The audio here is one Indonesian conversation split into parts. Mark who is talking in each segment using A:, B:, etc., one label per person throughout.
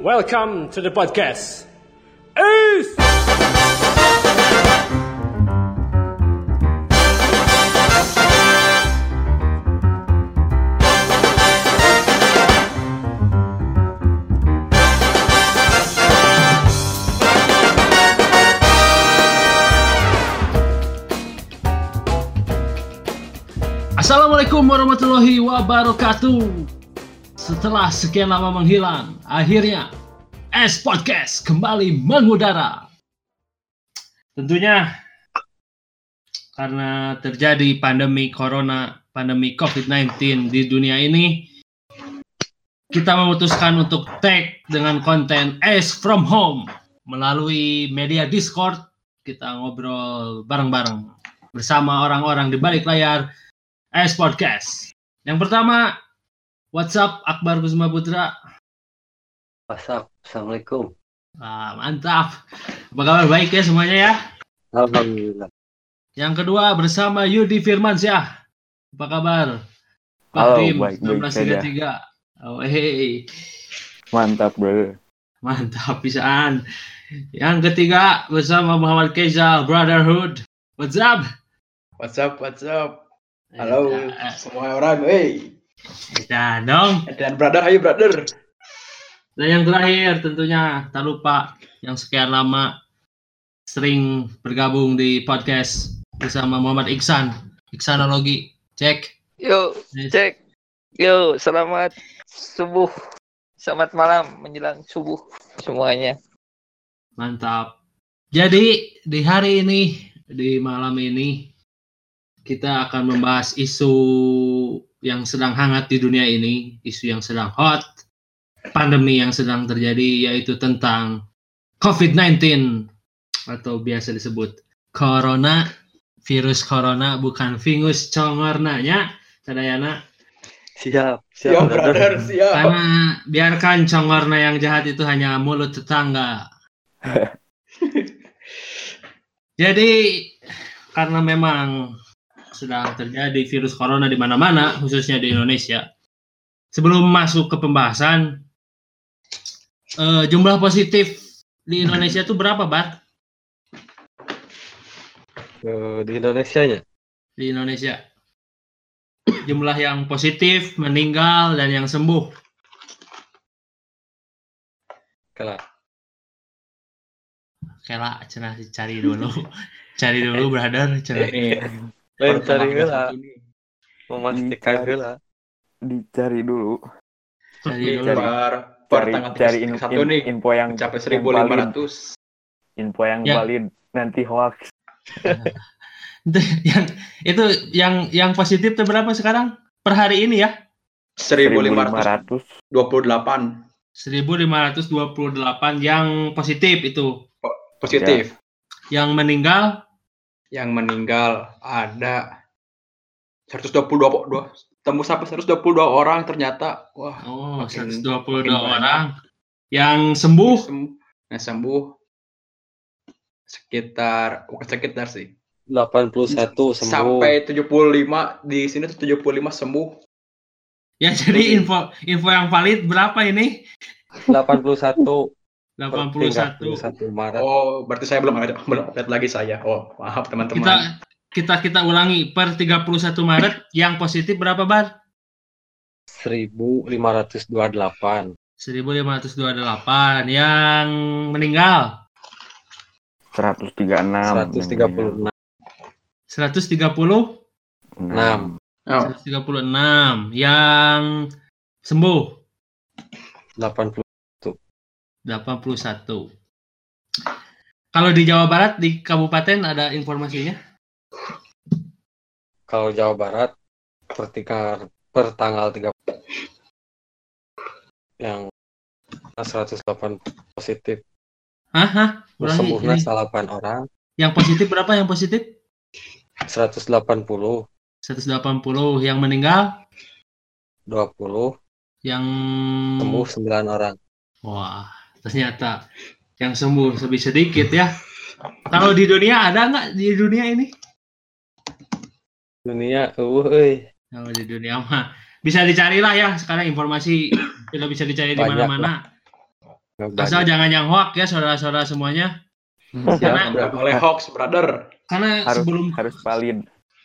A: Welcome to the podcast. Ace!
B: Assalamualaikum warahmatullahi wabarakatuh. Setelah sekian lama menghilang, akhirnya S Podcast kembali mengudara. Tentunya karena terjadi pandemi corona, pandemi COVID-19 di dunia ini, kita memutuskan untuk tag dengan konten S from home melalui media Discord. Kita ngobrol bareng-bareng bersama orang-orang di balik layar S Podcast. Yang pertama, WhatsApp Akbar Kusuma Putra.
C: WhatsApp. Assalamualaikum.
B: Ah, mantap. Apa kabar baik ya semuanya ya?
C: Alhamdulillah.
B: Yang kedua bersama Yudi Firmansyah. Apa kabar?
D: Halo,
B: Tim
D: baik-baik saja.
B: 1933. Oh, hey.
D: Mantap bro.
B: Mantap pisaan. Yang ketiga bersama Muhammad Keza Brotherhood. What's up?
E: What's up, what's up? Halo
B: Eh,
E: semua orang, hey.
B: Nah, dong.
E: Dan brother, ayo brother.
B: Dan yang terakhir tentunya tak lupa yang sekian lama sering bergabung di podcast bersama Muhammad Iksan. Iksanologi. Cek.
F: Yo, cek. Yo, selamat subuh. Selamat malam menjelang subuh semuanya.
B: Mantap. Jadi di hari ini, di malam ini, kita akan membahas isu yang sedang hangat di dunia ini, isu yang sedang hot, pandemi yang sedang terjadi, yaitu tentang COVID-19 atau biasa disebut corona, virus corona bukan vingus congornanya, Sadayana.
C: Siap.
E: Siap,
C: Siap,
E: brother, siap.
B: Karena biarkan congorna yang jahat itu hanya mulut tetangga. Jadi karena memang sedang terjadi virus corona di mana-mana, khususnya di Indonesia. Sebelum masuk ke pembahasan, eh, jumlah positif di Indonesia itu berapa, Bar?
C: Eh, di Indonesia nya.
B: Di Indonesia. Jumlah yang positif, meninggal, dan yang sembuh.
C: Kela.
B: Kela, cenah cari dulu. Cari dulu, brother. Cenah.
C: Lain cari heula,
E: ini.
C: memastikan heula.
D: Dicari dulu.
B: Cari dulu.
E: per per
D: Cari, cari in-
E: 31
D: in-
E: nih,
D: info yang valid.
E: 1500.
D: Info yang
B: Ya.
D: valid. Nanti hoax.
B: Itu yang itu yang yang positif itu berapa sekarang per hari ini ya
E: 1528.
D: 1500.
B: 1528 yang positif itu
E: Positif.
B: yang meninggal
E: Yang meninggal ada 122 dua- tembus sampai 122 orang ternyata. Wah,
B: oh
E: Makin-
B: 122
E: makin banyak.
B: orang yang sembuh
E: sembuh. Yang sembuh sekitar bukan sekitar sih.
C: 81 sembuh.
E: Sampai 75 di sini tuh 75 sembuh.
B: ya jadi info info yang valid berapa ini
C: 81 per
B: 81
C: 31 Maret.
E: Oh, berarti saya belum ada belum update lagi saya. Oh, maaf teman-teman.
B: kita kita kita ulangi per 31 Maret yang positif berapa bar
C: 1528.
B: 1528 yang meninggal
D: 136.
C: 136.
B: 130
C: Enam.
E: Oh,
B: 136 yang sembuh
C: 80.
B: 81. Kalau di Jawa Barat di kabupaten ada informasinya?
C: Kalau Jawa Barat per, tiga- per tanggal 30 yang 108 positif.
B: Hah?
C: Sembuhnya
B: ini.
C: 8 orang.
B: Yang positif berapa yang positif?
C: 180,
B: 180 yang meninggal
C: 20,
B: yang
C: sembuh 9 orang.
B: Wah, ternyata yang sembuh lebih sedikit ya. Kalau di dunia ada nggak di dunia ini?
C: Dunia, uh, euy.
B: Kalau di dunia mah bisa dicari lah ya sekarang informasi sudah bisa dicari di mana-mana. Asal jangan yang hoak ya saudara-saudara semuanya. Karena
E: Nggak boleh hoax, brother.
B: karena
D: harus
B: sebelum
D: harus valid.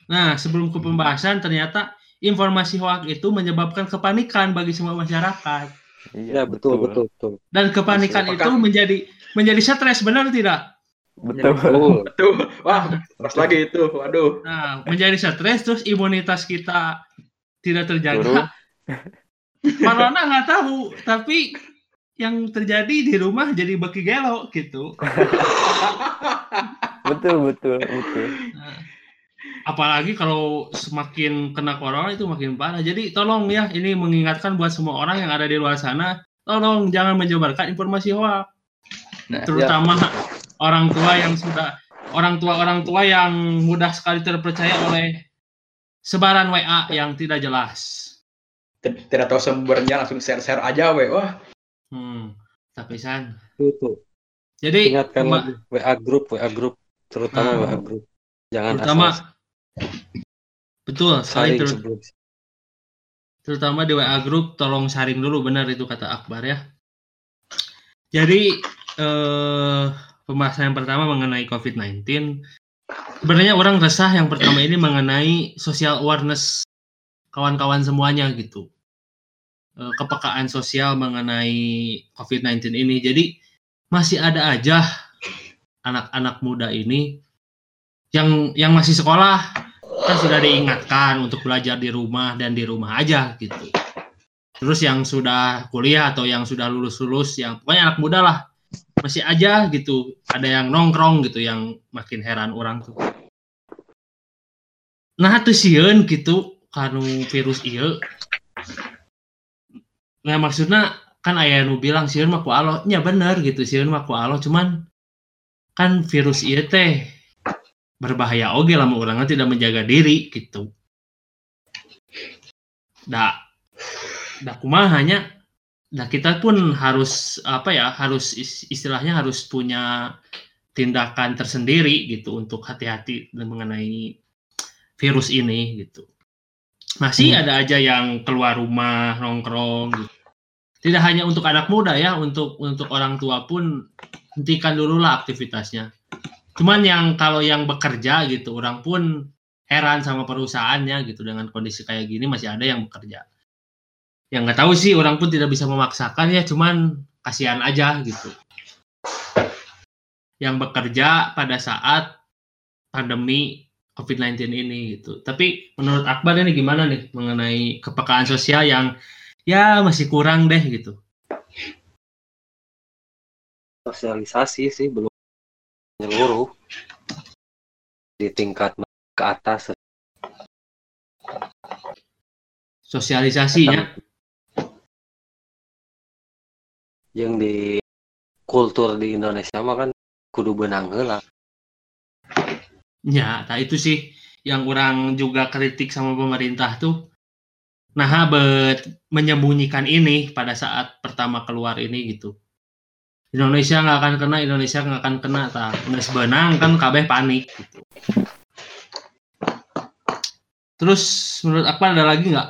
B: nah sebelum ke pembahasan ternyata informasi hoak itu menyebabkan kepanikan bagi semua masyarakat
C: Iya betul betul betul.
B: dan kepanikan
E: Betul.
B: itu menjadi menjadi stres benar tidak?
D: Betul.
C: Betul.
E: Tuh, wah, terus lagi itu. Waduh.
B: Nah menjadi stres terus imunitas kita tidak terjaga. Corona nggak tahu tapi yang terjadi di rumah jadi beki gelo gitu.
D: betul betul betul.
B: Nah, apalagi kalau semakin kena corona itu makin parah. Jadi tolong ya ini mengingatkan buat semua orang yang ada di luar sana, tolong jangan menyebarkan informasi hoax,
E: Nah,
B: terutama orang tua yang sudah orang tua orang tua yang mudah sekali terpercaya oleh sebaran WA yang tidak jelas.
E: tidak tahu sumbernya langsung share-share aja, we. Wah,
B: Hmm, tapi san.
C: Tuh, tuh.
B: Jadi
C: Ingatkan WA grup, WA grup, terutama
B: Hmm.
C: WA grup. Jangan
B: terutama
C: asal
B: betul sekali
C: saling
B: terut-
C: sebelum
B: terutama di WA group tolong sharing dulu benar itu kata Akbar ya. Jadi eh, pembahasan yang pertama mengenai COVID-19 sebenarnya orang resah yang pertama ini mengenai social awareness kawan-kawan semuanya gitu. Eh, kepekaan sosial mengenai COVID-19 ini. Jadi masih ada aja anak-anak muda ini yang yang masih sekolah kan sudah diingatkan untuk belajar di rumah dan di rumah aja gitu. Terus yang sudah kuliah atau yang sudah lulus-lulus, yang pokoknya anak muda lah masih aja gitu. Ada yang nongkrong gitu, yang makin heran orang tuh. Nah tuh sieun gitu, kanu virus iya. Nah maksudnya kan ayah nu bilang sieun mah ku alo, nya bener gitu sieun mah ku alo, cuman kan virus iya teh berbahaya oge lah orangnya tidak menjaga diri gitu. Dah kumaha hanya Nah, kita pun harus apa ya, harus is- istilahnya harus punya tindakan tersendiri gitu untuk hati-hati mengenai virus ini gitu. Masih ada aja yang keluar rumah nongkrong gitu. Tidak hanya untuk anak muda ya, untuk untuk orang tua pun hentikan dulu lah aktivitasnya. Cuman yang kalau yang bekerja gitu, orang pun heran sama perusahaannya gitu. Dengan kondisi kayak gini masih ada yang bekerja. Yang nggak tahu sih orang pun tidak bisa memaksakan ya cuman kasihan aja gitu. Yang bekerja pada saat pandemi COVID-19 ini gitu. Tapi menurut Akbar ini gimana nih mengenai kepekaan sosial yang ya masih kurang deh gitu?
C: Sosialisasi sih belum menyeluruh di tingkat ke atas
B: sosialisasinya
C: yang di kultur di Indonesia mah kan kudu benang heula
B: Ya, nah itu sih yang orang juga kritik sama pemerintah tuh. Nah, bet menyembunyikan ini pada saat pertama keluar ini gitu. Indonesia nggak akan kena, Indonesia nggak akan kena, tak nggak sebenang kan kabeh panik gitu. Terus menurut apa ada lagi nggak?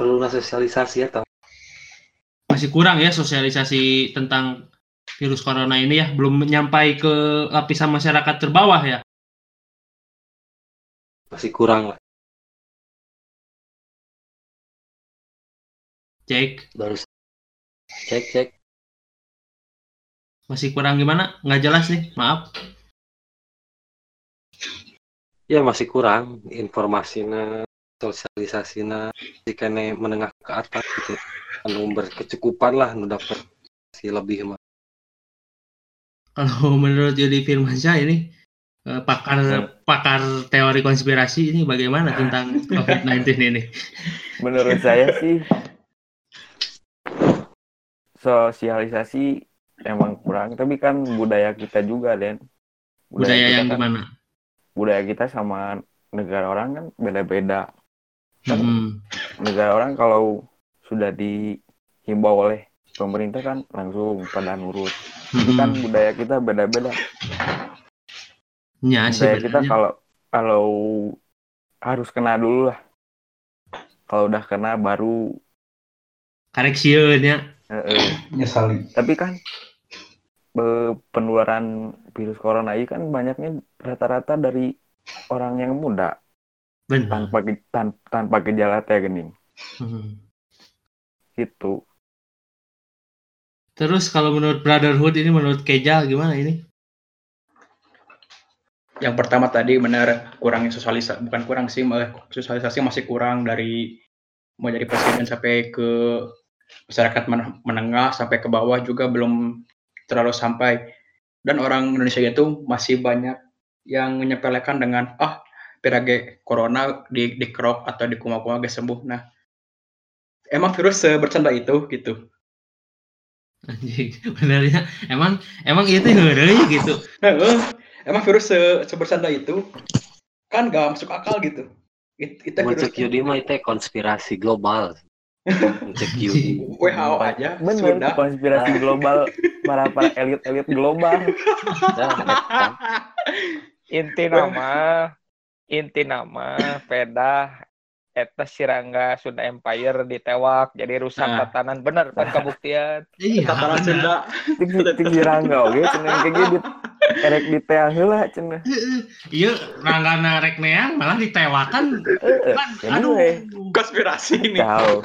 C: perlu sosialisasi ya tau
B: Masih kurang ya sosialisasi tentang virus corona ini ya, belum nyampai ke lapisan masyarakat terbawah ya.
C: masih kurang lah
B: Cek,
C: baru cek cek
B: masih kurang gimana? Nggak jelas nih, maaf.
C: ya masih kurang informasinya sosialisasinya jika menengah ke atas gitu anu berkecukupan lah nu dapat si lebih mah
B: Kalau menurut Yudi Firmansyah ini eh, pakar pakar teori konspirasi ini bagaimana tentang COVID-19 ini?
D: Menurut saya sih sosialisasi emang kurang, tapi kan budaya kita juga, Den.
B: Budaya
D: kita
B: yang
D: kan-
B: gimana?
D: Budaya kita sama negara orang kan beda-beda.
B: Hmm,
D: Negara orang kalau sudah dihimbau oleh pemerintah kan langsung pada nurut. Tapi kan
B: hmm.
D: budaya kita beda-beda.
B: Ya
D: budaya kita kalau kalau harus kena dulu lah. Kalau udah kena baru
B: karek sieun ya.
E: Nyesali.
D: tapi kan penularan virus corona ini kan banyaknya rata-rata dari orang yang muda.
B: Benar.
D: Tanpa ge- tan- tanpa gejala teh gening
B: Hmm.
D: gitu.
B: Terus kalau menurut Brotherhood ini menurut Keja gimana ini?
E: Yang pertama tadi benar kurangnya sosialisasi, bukan kurang sih, sosialisasi masih kurang dari mau dari presiden sampai ke masyarakat men- menengah sampai ke bawah juga belum terlalu sampai. Dan orang Indonesia itu masih banyak yang menyepelekan dengan ah pirage corona di dikerok atau di kuma-kuma gak sembuh. Nah, emang virus sebercanda itu gitu.
B: Anjing, benernya emang emang itu heureuy gitu
E: emang virus se sebercanda itu kan gak masuk akal gitu. It, itu virus
C: Mencek Yudi mah itu konspirasi global. Yudi.
E: WHO aja
D: bener
E: sudah.
D: konspirasi global para para elit elit global
C: eta.
F: Inti nama, inti nama, peda, eta Sirangga Sunda Empire ditewak jadi rusak
B: Nah.
F: tatanan bener kan kabuktian.
B: iya
E: Tatanan. Sunda.
D: ting ting dirangga oge cenah kayak gitu erek di teh heula cenah
B: iya ranggana rek neang malah ditewakan. Kan
D: Jadi,
B: aduh.
D: weh.
E: Konspirasi ini.
D: Tahu.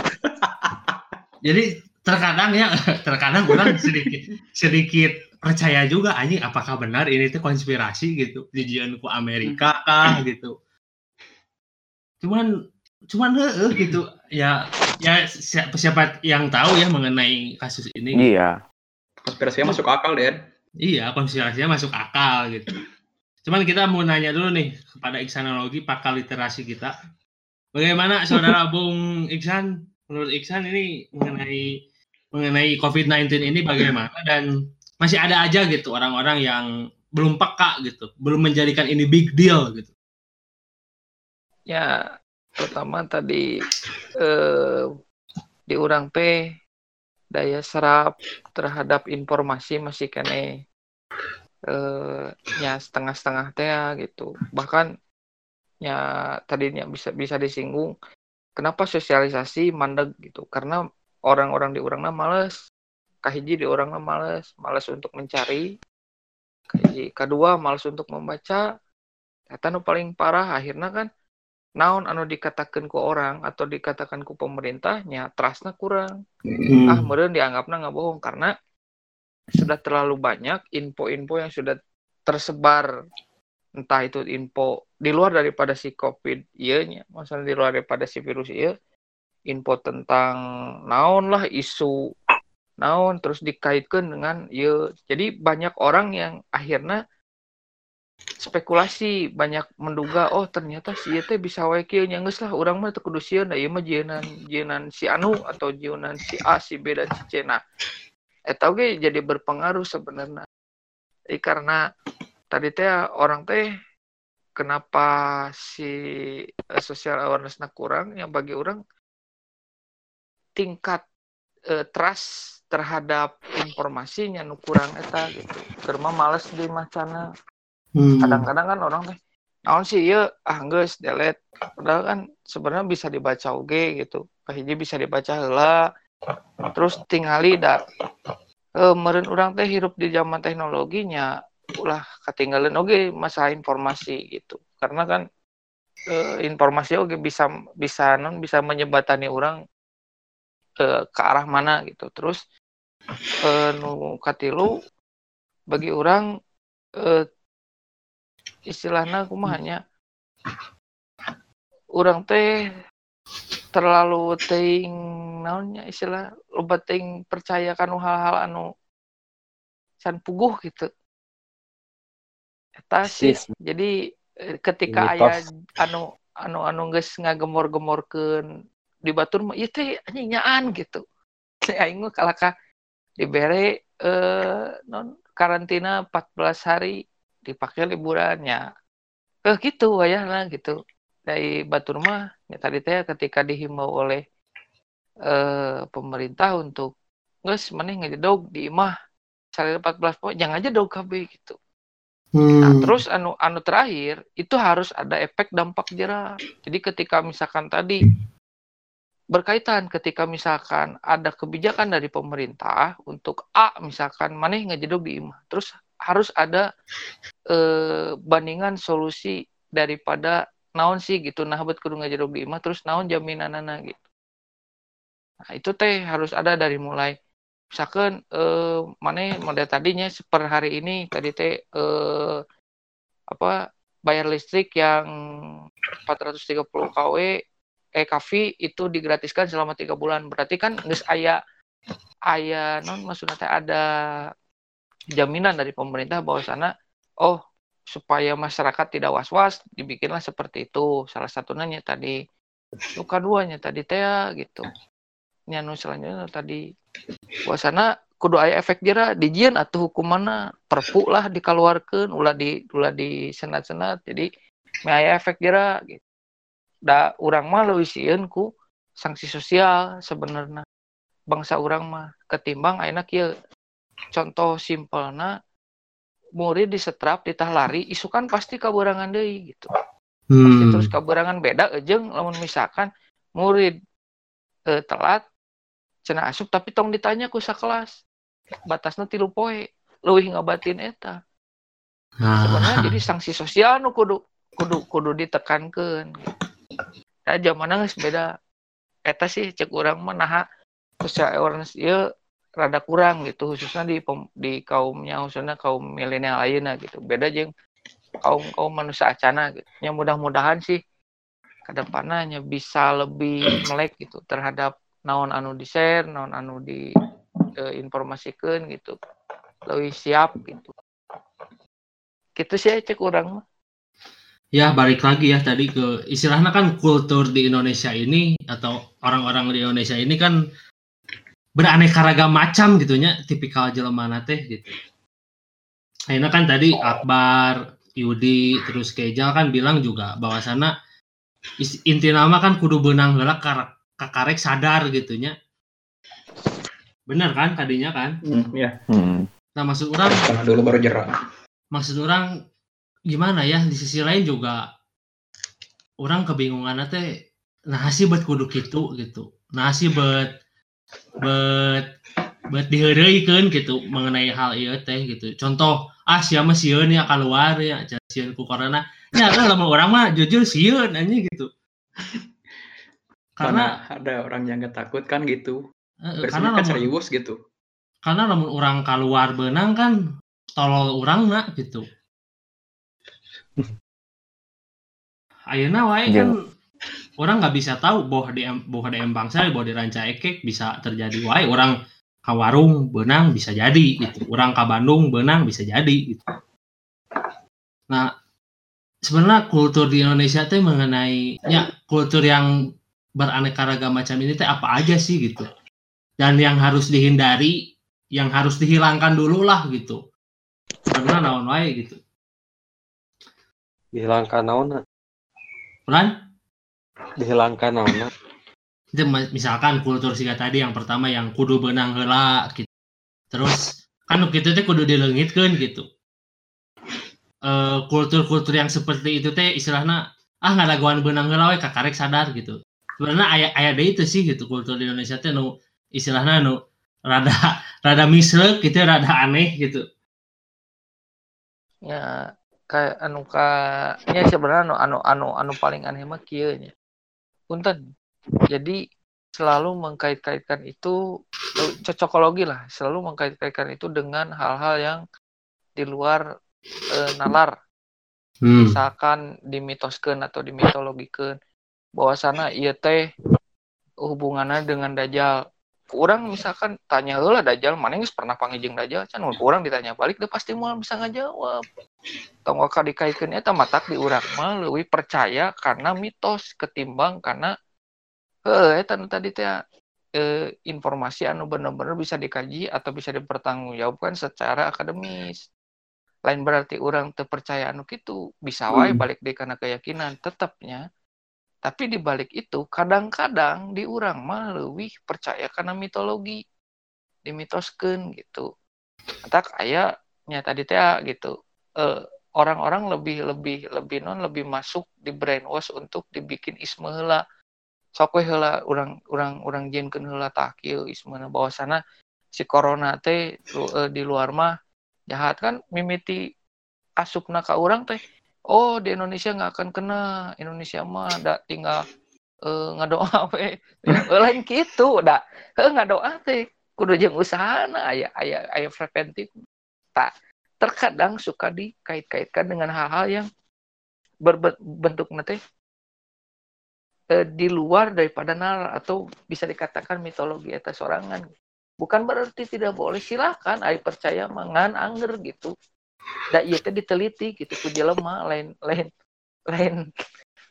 B: jadi terkadang ya terkadang orang sedikit sedikit percaya juga anjing apakah benar ini tuh konspirasi? gitu. Dijian ku Amerika kah gitu. Cuman cuman heeh gitu. Ya ya siapa, siapa yang tahu ya mengenai kasus ini
D: iya.
E: Konspirasinya masuk akal, Den.
B: Iya konspirasinya masuk akal gitu. Cuman kita mau nanya dulu nih kepada Iksanologi pakar literasi kita. Bagaimana saudara Bung Iksan? Menurut Iksan ini mengenai mengenai COVID-19 ini bagaimana dan masih ada aja gitu orang-orang yang belum peka gitu belum menjadikan ini big deal gitu.
F: Ya, pertama tadi eh, di urang teh daya serap terhadap informasi masih kene eh ya setengah-setengah teh ya, gitu. Bahkan ya tadinya bisa bisa disinggung kenapa sosialisasi mandeg gitu. Karena orang-orang di urangna males. Kahiji di urangna males, males untuk mencari. Kahiji, kedua males untuk membaca. Eta nu paling parah akhirnya kan naon anu dikatakan ku orang atau dikatakan ku pemerintahnya trustnya kurang. Ah meureun dianggapna nggak bohong karena sudah terlalu banyak info-info yang sudah tersebar. Entah itu info di luar daripada si covid iya nya masalah di luar daripada si virus iya info tentang naon lah isu naon terus dikaitkan dengan iya jadi banyak orang yang akhirnya spekulasi banyak menduga oh ternyata si teh bisa wae kieu nya lah urang mah teu kudu sieun da ieu mah jieunnan jieunnan si anu atau jieunnan si A si B dan si C. Nah eta oge jadi berpengaruh sebenarnya. Jadi karena tadi teh orang teh kenapa si eh, social awareness kurang? Yang bagi orang tingkat eh, trust terhadap informasinya nu kurang eta gitu. Karena males di macana
B: Hmm.
F: kadang-kadang kan orang teh naon sih ya ah geus delete. Padahal kan sebenarnya bisa dibaca oge gitu. Kahiji bisa dibaca heula. Terus tingali da eh meureun urang teh hirup di zaman teknologinya ulah ketinggalan oge masalah informasi gitu. Karena kan eh, informasi oge bisa bisa non bisa menyebatani orang eh, ke arah mana gitu. Terus eh, nu katilu bagi orang eh, istilahnya kumahanya orang teh terlalu ting naonnya istilah loba ting percaya kanu hal-hal anu san puguh gitu. Eta sih jadi eh, ketika
C: Mitos.
F: aya anu anu anu geus ngagemor-gemorkeun di batur mah ieu teh nyaan gitu. Aing mah kalaka dibere eh non karantina 14 hari dipakai liburannya eh gitu wayahna gitu dari batur mah ya tadi teh ketika dihimbau oleh eh pemerintah untuk geus maneh ngedog di imah salil 14 poin jangan aja dog KB gitu Nah,
B: Hmm.
F: terus anu anu terakhir itu harus ada efek dampak jerah. Jadi ketika misalkan tadi berkaitan ketika misalkan ada kebijakan dari pemerintah untuk A misalkan mana ngejedog di imah terus harus ada eh, bandingan solusi daripada naon sih gitu. Nah buat kudu di imah terus naon jaminan gitu. Nah itu teh harus ada dari mulai. Misalkan eh, mana model tadinya per hari ini tadi teh eh, apa bayar listrik yang 430 kW eh kafi itu digratiskan selama tiga bulan. Berarti kan nggak ayah ayah non maksudnya ada jaminan dari pemerintah bahwa sana oh supaya masyarakat tidak was-was dibikinlah seperti itu. Salah satunya tadi luka duanya tadi teh gitu. Nyanu selanjutnya tadi bahwa sana kudu ayah efek jera dijian atau hukum mana perpu lah dikeluarkan ulah di ulah di senat-senat jadi ayah efek jera gitu. Da orang mah lebih ku sanksi sosial sebenarnya bangsa orang mah ketimbang enak ya contoh simpelna murid di setrap ditah lari isukan pasti kaburangan deh gitu hmm. pasti terus kaburangan beda ejeng lamun misalkan murid eh, telat cina asup tapi tong ditanya ku kelas batasnya tilu poe lebih ngabatin eta ah. sebenarnya jadi sanksi sosial nu kudu kudu kudu ditekankan gitu nah zaman nangis beda eta sih cek orang menaha social awareness ya rada kurang gitu khususnya di di kaumnya khususnya kaum milenial lainnya gitu. Beda jeng kaum kaum manusia acana gitu. Ya mudah-mudahan sih ke depannya bisa lebih melek gitu terhadap naon anu di share naon anu di e, informasikan gitu. Lebih siap gitu. Gitu sih cek orang mah.
B: Ya balik lagi ya tadi ke istilahnya kan kultur di Indonesia ini atau orang-orang di Indonesia ini kan beraneka ragam macam gitunya tipikal jelema teh gitu. Akhirnya kan tadi Akbar, Yudi, terus Kejal kan bilang juga bahwa sana inti nama kan kudu benang heula kakarek sadar gitunya. Bener kan tadinya kan?
E: Hmm, ya. Hmm.
B: Nah maksud orang
E: Karena dulu baru jerah.
B: Maksud orang gimana ya di sisi lain juga orang kebingungan teh nah sih buat kudu gitu gitu nah sih buat buat buat kan gitu mengenai hal itu teh gitu. Contoh ah siapa sieun ya keluar ya sieun ku karena ya kan lama orang mah jujur sieun aja gitu.
E: Karena Mana ada orang yang gak takut kan gitu. Karena kan serius gitu.
B: karena lama orang keluar benang kan tolol orang nak gitu. Ayeuna wae kan orang nggak bisa tahu bahwa di bahwa di bahwa di ranca ekek bisa terjadi. Wae orang ke warung benang bisa jadi gitu. Orang ke Bandung benang bisa jadi gitu. Nah sebenarnya kultur di Indonesia teh mengenai ya kultur yang beraneka ragam macam ini teh apa aja sih gitu. Dan yang harus dihindari yang harus dihilangkan dulu lah gitu. Karena naon wae gitu.
C: Dihilangkan naon
B: Ulan?
C: Dihilangkan naon
B: itu misalkan kultur siga tadi yang pertama yang kudu benang hela gitu. Terus kan gitu teh kudu dilengitkan gitu. Kultur kultur-kultur yang seperti itu teh istilahnya ah nggak laguan benang hela we kakarek sadar gitu. Sebenarnya ayah ayah deh itu sih gitu kultur di Indonesia teh nu istilahnya nu rada rada misrek gitu rada aneh gitu.
F: Ya kayak anu nya sebenarnya anu anu anu anu paling aneh mah kieu nya. Punten. Jadi selalu mengkait-kaitkan itu cocokologi lah, selalu mengkait-kaitkan itu dengan hal-hal yang di luar e, nalar. Hmm. Misalkan dimitoskeun atau dimitologikan bahwa sana iya teh hubungannya dengan dajjal orang misalkan tanya lah dajjal mana yang pernah pangijing dajjal? Kan orang ditanya balik dia pasti mau bisa ngajawab tong wakal dikaitkan eta matak di urang mah lebih percaya karena mitos ketimbang karena eh eta tadi teh eh, informasi anu benar-benar bisa dikaji atau bisa dipertanggungjawabkan secara akademis. Lain berarti orang terpercaya anu gitu bisa wae hmm. balik deh karena keyakinan tetapnya tapi di balik itu kadang-kadang di orang mah lebih percaya karena mitologi dimitoskan gitu. Tak ayahnya tadi teh gitu. orang eh, orang-orang lebih lebih lebih non lebih masuk di brainwash untuk dibikin isme lah sok we heula urang urang urang jinkeun heula tah kieu bahwasana si corona teh lu- eh, di luar mah jahat kan mimiti asupna ka urang teh oh di Indonesia nggak akan kena. Indonesia mah da tinggal eh, ngadoa we. Eh, lain gitu da heuh ngadoa teh kudu jeung usahana aya aya aya preventif. Tak terkadang suka dikait-kaitkan dengan hal-hal yang berbentuk nanti eh, di luar daripada nalar atau bisa dikatakan mitologi eta sorangan. Bukan berarti tidak boleh silakan. Ai percaya mangan angger gitu da ieu teh diteliti gitu ku jelema lain lain lain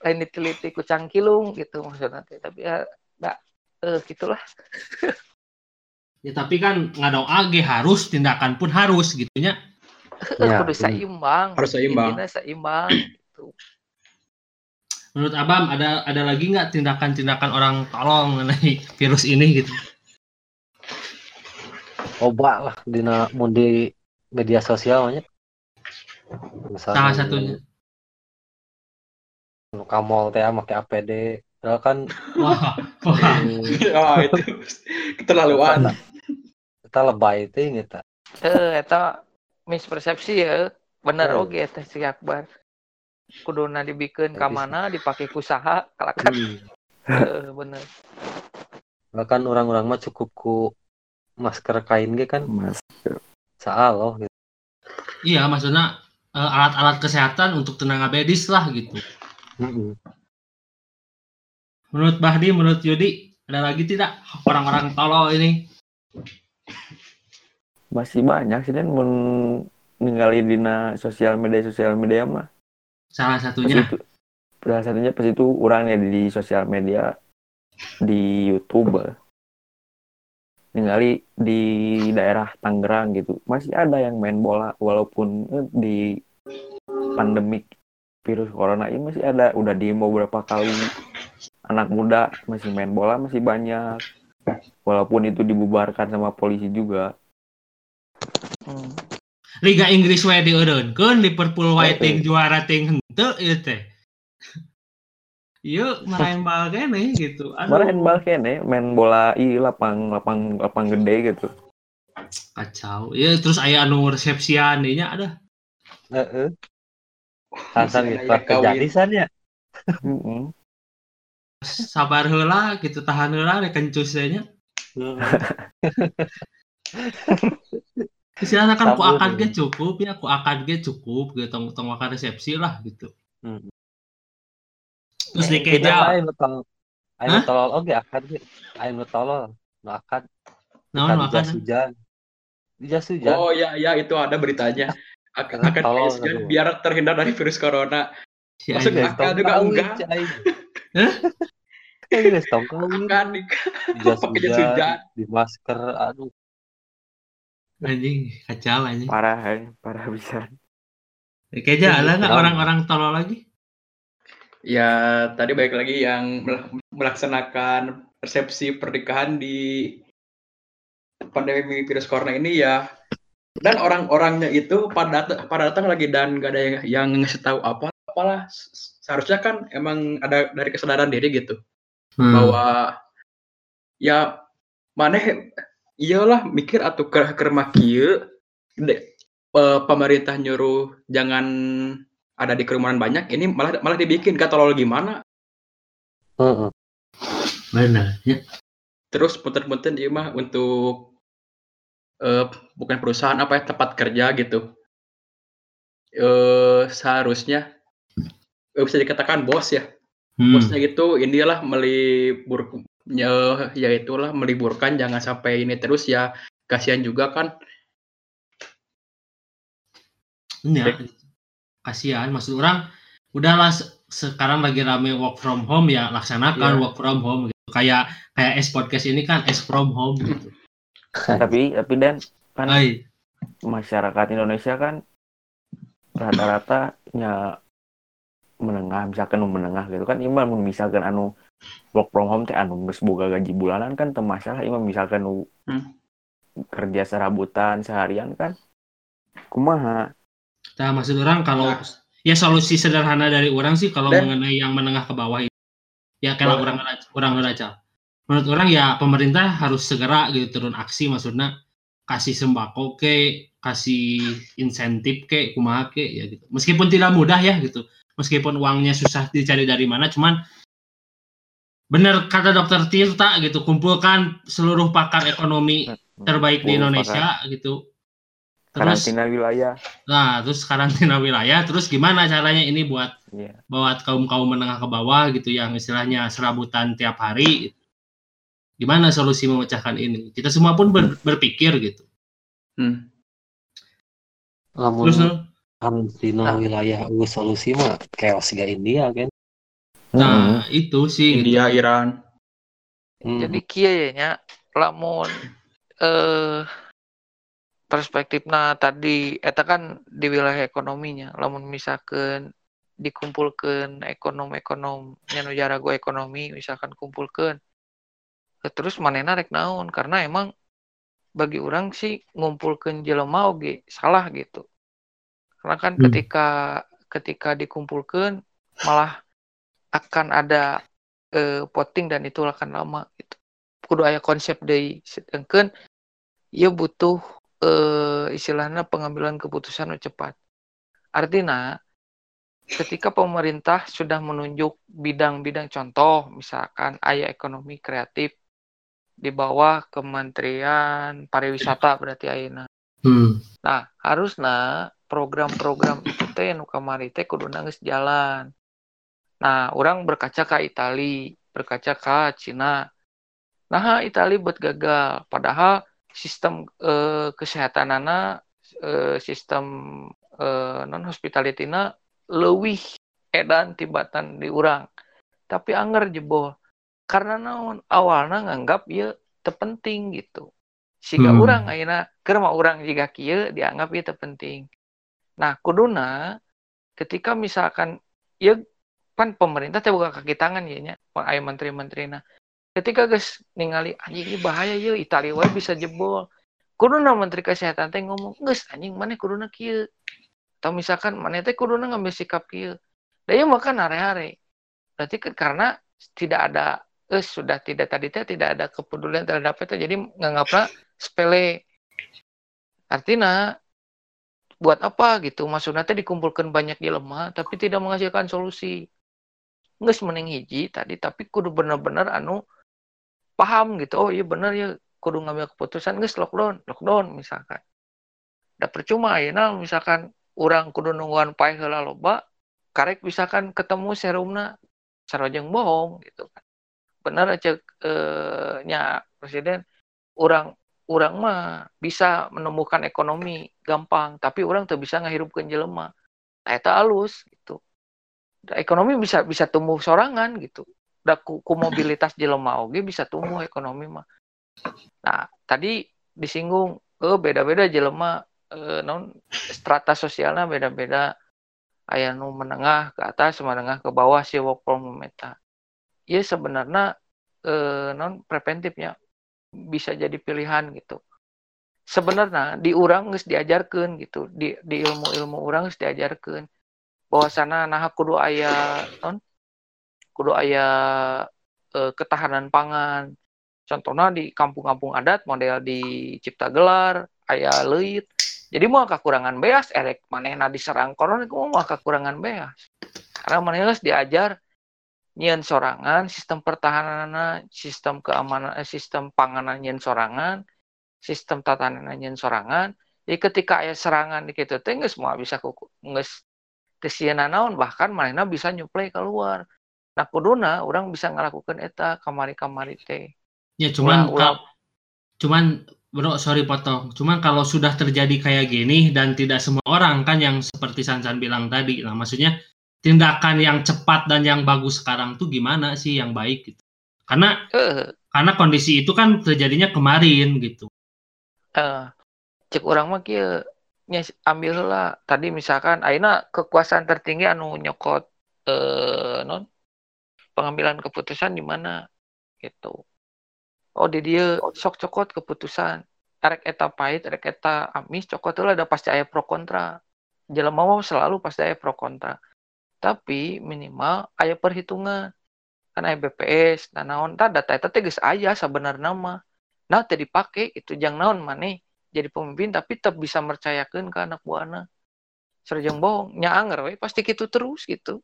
F: lain diteliti ku cangkilung gitu maksudnya teh tapi ya da eh, gitulah
B: Ya tapi kan ngadoa ge harus tindakan pun harus gitunya.
C: Ya,
F: kudu
C: ini.
F: seimbang
E: Harus seimbang.
F: Intina seimbang gitu.
B: Menurut Abam ada ada lagi nggak tindakan-tindakan orang tolong mengenai virus ini gitu?
C: Coba lah dina mun di media sosialnya. Misalnya
B: Salah satunya.
C: nu ka mall teh make APD. Padahal kan
B: Wah, wah.
E: oh itu keterlaluan
C: kita lebay teh gitu.
F: Eh, eta mispersepsi ya. Bener
C: Hmm.
F: oge eta si Akbar. Kuduna dibikeun ka mana, dipake kusaha, kalakan. Heeh, bener.
C: Bahkan orang-orang mah cukup ku masker kain ge kan
D: Mas.
C: saaloh gitu.
B: Iya, maksudnya alat-alat kesehatan untuk tenaga medis lah gitu.
C: Mm-mm.
B: Menurut Bahdi, menurut Yudi, ada lagi tidak orang-orang tolol ini?
D: Masih banyak sih dan mun ningali dina sosial media sosial media mah.
B: Salah
D: Pas
B: satunya,
D: itu salah satunya pas itu orangnya di sosial media di YouTube ningali di daerah Tangerang gitu masih ada yang main bola walaupun eh, di pandemik virus corona ini masih ada udah demo berapa kali anak muda masih main bola masih banyak walaupun itu dibubarkan sama polisi juga
F: Hmm.
B: Liga Inggris wae dieureunkeun, Liverpool wae
D: Heeh.
B: ting juara ting henteu ieu teh. Ieu marahin bal kene gitu. Aduh,
D: Kemarin bal kene main bola i lapang lapang lapang gede gitu
B: kacau. Ya terus aya anu resepsian nya ada.
C: Heeh. Hasan
E: Misalnya
C: gitu
E: ya
C: san ya.
B: Sabar heula gitu tahan heula rek kencus deui nya. Istilahnya kan ku
C: Sabar,
B: akad
C: ya.
B: ge cukup ya, ku akad ge cukup gitu tong tong resepsi lah gitu.
C: Hmm.
B: Terus di
C: Kita
B: keja,
C: aing nu tol aing nu tolol oge akad ge. Aing nu tolol nu akad
B: naon
C: jas hujan. Di jas hujan.
E: oh ya ya itu ada beritanya akan akan
C: aduh.
E: biar terhindar dari virus corona nggak? Akad juga enggak.
C: Kawin.
E: akan di
C: Di jas hujan,
E: hujan
C: di masker aduh.
B: Anjing, kacau anjing.
D: parah eh. parah bisa
B: keja ada nggak orang-orang tolol lagi?
E: Ya tadi baik lagi yang mel- melaksanakan resepsi pernikahan di pandemi virus corona ini ya. Dan orang-orangnya itu pada pada datang lagi dan gak ada yang, yang ngasih tahu apa apalah. Seharusnya kan emang ada dari kesadaran diri gitu.
B: Hmm.
E: bahwa ya maneh iyalah mikir atau ke kerma kieu. De- eh, pemerintah nyuruh jangan ada di kerumunan banyak ini malah malah dibikin kata tolol gimana
C: Heeh.
B: Benar. Ya.
E: terus punten-punten ieu mah untuk eh, bukan perusahaan apa ya tempat kerja gitu eh seharusnya eh, bisa dikatakan bos ya
B: Hmm.
E: bosnya gitu inilah melibur ya, ya itulah meliburkan jangan sampai ini terus ya kasihan juga kan
B: Iya. Kasihan maksud orang udahlah se- sekarang lagi rame work from home ya laksanakan
E: Iya.
B: work from home gitu. Kayak kayak S podcast ini kan S from home gitu.
D: tapi tapi dan kan
B: Ay,
D: masyarakat Indonesia kan rata-rata nya menengah misalkan nu menengah gitu kan imam misalkan anu work from home teh anu geus boga gaji bulanan kan teu masalah imam misalkan nu
E: Hmm.
D: kerja serabutan seharian kan kumaha
B: nah maksud orang kalau
E: Nah.
B: ya solusi sederhana dari orang sih kalau
E: Dan-
B: mengenai yang menengah ke bawah itu. Ya kalau orang orang ngeraca menurut orang ya pemerintah harus segera gitu turun aksi maksudnya. Kasih sembako ke kasih insentif ke kumaha ke ya gitu. Meskipun tidak mudah ya gitu. Meskipun uangnya susah dicari dari mana cuman bener kata dokter Tirta gitu kumpulkan seluruh pakar ekonomi terbaik di Indonesia gitu
D: karantina wilayah
B: nah terus karantina wilayah terus gimana caranya ini buat
D: Iya.
B: buat kaum kaum menengah ke bawah gitu yang istilahnya serabutan tiap hari gimana solusi memecahkan ini kita semua pun ber- berpikir gitu
E: Hmm.
C: Lamun
B: terus
C: karantina wilayah uh, solusi mah chaos gak India kan.
B: nah itu sih gitu.
E: India, Iran.
C: Hmm.
F: jadi kia ya nya lamun eh perspektifna tadi eta kan di wilayah ekonominya lamun misalkan dikumpulkan ekonom-ekonom jarago ekonomi misalkan kumpulkan terus manena rek naon? Karena emang bagi orang sih ngumpulkan jelema oge salah gitu. Karena kan
B: Hmm.
F: ketika ketika dikumpulkan malah akan ada eh, voting dan itu akan lama gitu. Kudu aya konsep deui sedangkan ieu butuh eh, istilahnya pengambilan keputusan cepat artinya ketika pemerintah sudah menunjuk bidang-bidang contoh misalkan ayah ekonomi kreatif di bawah Kementerian Pariwisata berarti ayeuna
B: Hmm.
F: Nah, harusnya program-program itu teh nu kamari teh kudu geus jalan. Nah, orang berkaca ke Itali, berkaca ke Cina. Nah, Itali buat gagal. Padahal sistem eh, kesehatanana eh, sistem eh, non hospitalityna leuwih edan tibatan di urang. Tapi anger jebol. Karena naon awalnya nganggap ieu terpenting gitu. Siga
B: Hmm.
F: urang ayeuna keur mah urang jiga kieu dianggap ieu teu penting. Nah, kuduna ketika misalkan ieu kan pemerintah teh buka kaki tangan ya nya aya menteri-menterina. Ketika geus ningali anjing ini bahaya ieu Itali wae bisa jebol. Kuduna menteri kesehatan teh ngomong, "Geus anjing maneh kuduna kieu." Atau misalkan maneh teh kuduna ngambil sikap kieu. Da ieu makan are-are. Berarti kan karena tidak ada eh sudah tidak tadi teh tidak ada kepedulian terhadap itu jadi nganggapnya sepele artinya buat apa gitu maksudnya teh dikumpulkan banyak jelema tapi tidak menghasilkan solusi nggak mending hiji tadi tapi kudu bener-bener anu paham gitu. Oh iya bener ya kudu ngambil keputusan. Nggak lockdown lockdown misalkan. Da percuma ya. Misalkan orang kudu nungguan pae heula loba karek misalkan ketemu serumna sarojeng bohong gitu kan. Bener aja eh, nya presiden. Orang orang mah bisa menemukan ekonomi gampang tapi orang tuh bisa ngahirupkan jelema. Nah, eta alus gitu. Ekonomi bisa bisa tumbuh sorangan gitu da ku, ku mobilitas jelema oge bisa tumbuh ekonomi mah. Nah tadi disinggung eh beda-beda jelema eh, non strata sosialnya beda-beda. Aya nu menengah ke atas menengah ke bawah si work from home eta. Ya sebenarnya eh, non preventifnya bisa jadi pilihan gitu. Sebenarnya di orang geus diajarkan gitu di di ilmu-ilmu orang geus diajarkan bahwasana nah kudu aya non kudu aya eh, ketahanan pangan. Contohnya di kampung-kampung adat model di Cipta Gelar aya leuit jadi mau kekurangan beas erek manehna diserang corona mau kekurangan beas. Karena manehna diajar nyian sorangan sistem pertahanan sistem keamanan eh, sistem panganan nyian sorangan sistem tatanan nyian sorangan. Jadi ketika aya serangan di kitu teh bisa kuku geus kesieuna naon bahkan manehna bisa nyuplai keluar nah kuduna orang bisa ngelakukan eta kamari-kamari teh
B: Ya cuman
F: Ulang-
B: kal- cuman bro sorry potong. Cuman kalau sudah terjadi kayak gini dan tidak semua orang kan yang seperti Sansan bilang tadi. Nah maksudnya tindakan yang cepat dan yang bagus sekarang tuh gimana sih yang baik gitu. Karena
F: eh
B: karena kondisi itu kan terjadinya kemarin gitu.
F: eh cek orang mah kieu nya ambil lah tadi misalkan ayeuna kekuasaan tertinggi anu nyokot eh non pengambilan keputusan di mana gitu. Oh di dia sok cokot keputusan. Arek eta pahit arek eta amis cokot lah ada pasti aya pro kontra. Jelema mah selalu pasti aya pro kontra. Tapi minimal aya perhitungan. Kan aya BPS nah naon tah data eta teh geus aya sebenarnya mah. Nah teh dipake itu jang naon maneh jadi pemimpin tapi tetap bisa mercayakeun ke anak buahna. Sareng bohong nya anger we pasti gitu terus gitu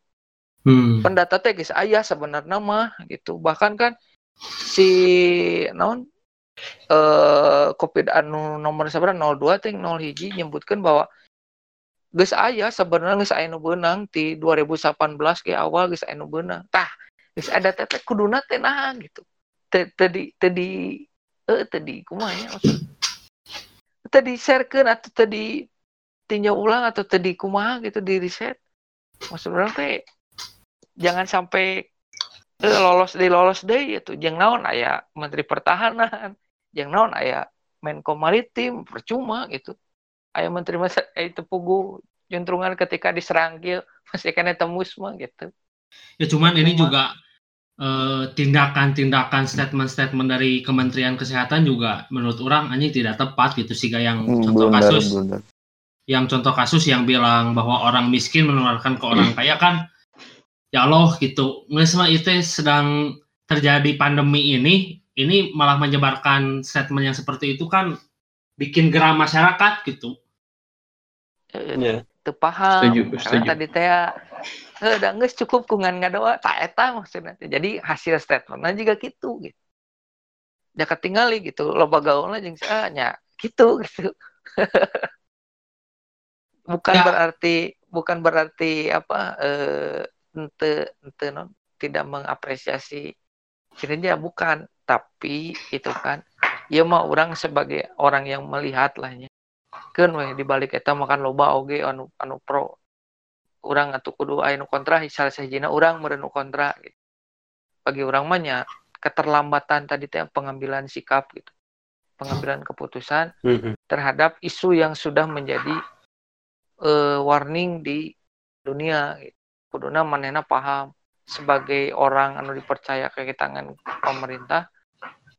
B: Hmm.
F: pendata teh geus aya sebenarnya mah gitu. Bahkan kan si naon eh covid anu nomor sabaraha 02 teh 0 hiji nyebutkan bahwa geus aya sebenarnya geus aya nu beunang ti 2018 ke awal geus aya nu beunang. Tah geus ada teh teh kuduna teh naha gitu. Teh teh di teh di eh teh di kumaha nya maksud? Teh di sharekeun atau teh di tinjau ulang atau teh di kumaha gitu di riset maksud urang teh jangan sampai eh, lolos deh lolos deh itu. Jeng naon aya menteri pertahanan jeng naon aya menko maritim percuma gitu. Aya menteri masa eh, itu pugu juntrungan ketika diserang kieu masih kena tembus mah gitu.
B: Ya cuman ini
F: Cuma-
B: juga eh, tindakan-tindakan statement-statement dari Kementerian Kesehatan juga menurut orang anjing tidak tepat gitu sih kayak yang
D: Hmm,
B: contoh
D: blunder,
B: kasus
D: blunder.
B: yang contoh kasus yang bilang bahwa orang miskin menularkan ke orang kaya kan ya Allah gitu nggak mah itu sedang terjadi pandemi ini ini malah menyebarkan statement yang seperti itu kan bikin geram masyarakat gitu
C: Iya.
F: teu paham
E: Setuju,
F: karena
E: setuju.
F: tadi teh eh da geus cukup kungan ngadoa tak eta maksudnya teh. jadi hasil statementnya juga gitu gitu ya ketinggali gitu loba gaulna jeung ah, nya gitu gitu bukan
B: Ya.
F: berarti bukan berarti apa eh ente ente non tidak mengapresiasi kinerja bukan tapi itu kan ya mah orang sebagai orang yang melihat lah nya kan we di balik eta makan loba oge anu anu pro orang atuh kudu aya nu kontra salah sahijina orang merenu kontra gitu. bagi orang mah nya keterlambatan tadi teh pengambilan sikap gitu pengambilan keputusan
C: Mhm.
F: terhadap isu yang sudah menjadi eh, warning di dunia gitu. Kuduna manehna paham sebagai orang anu dipercaya ke tangan pemerintah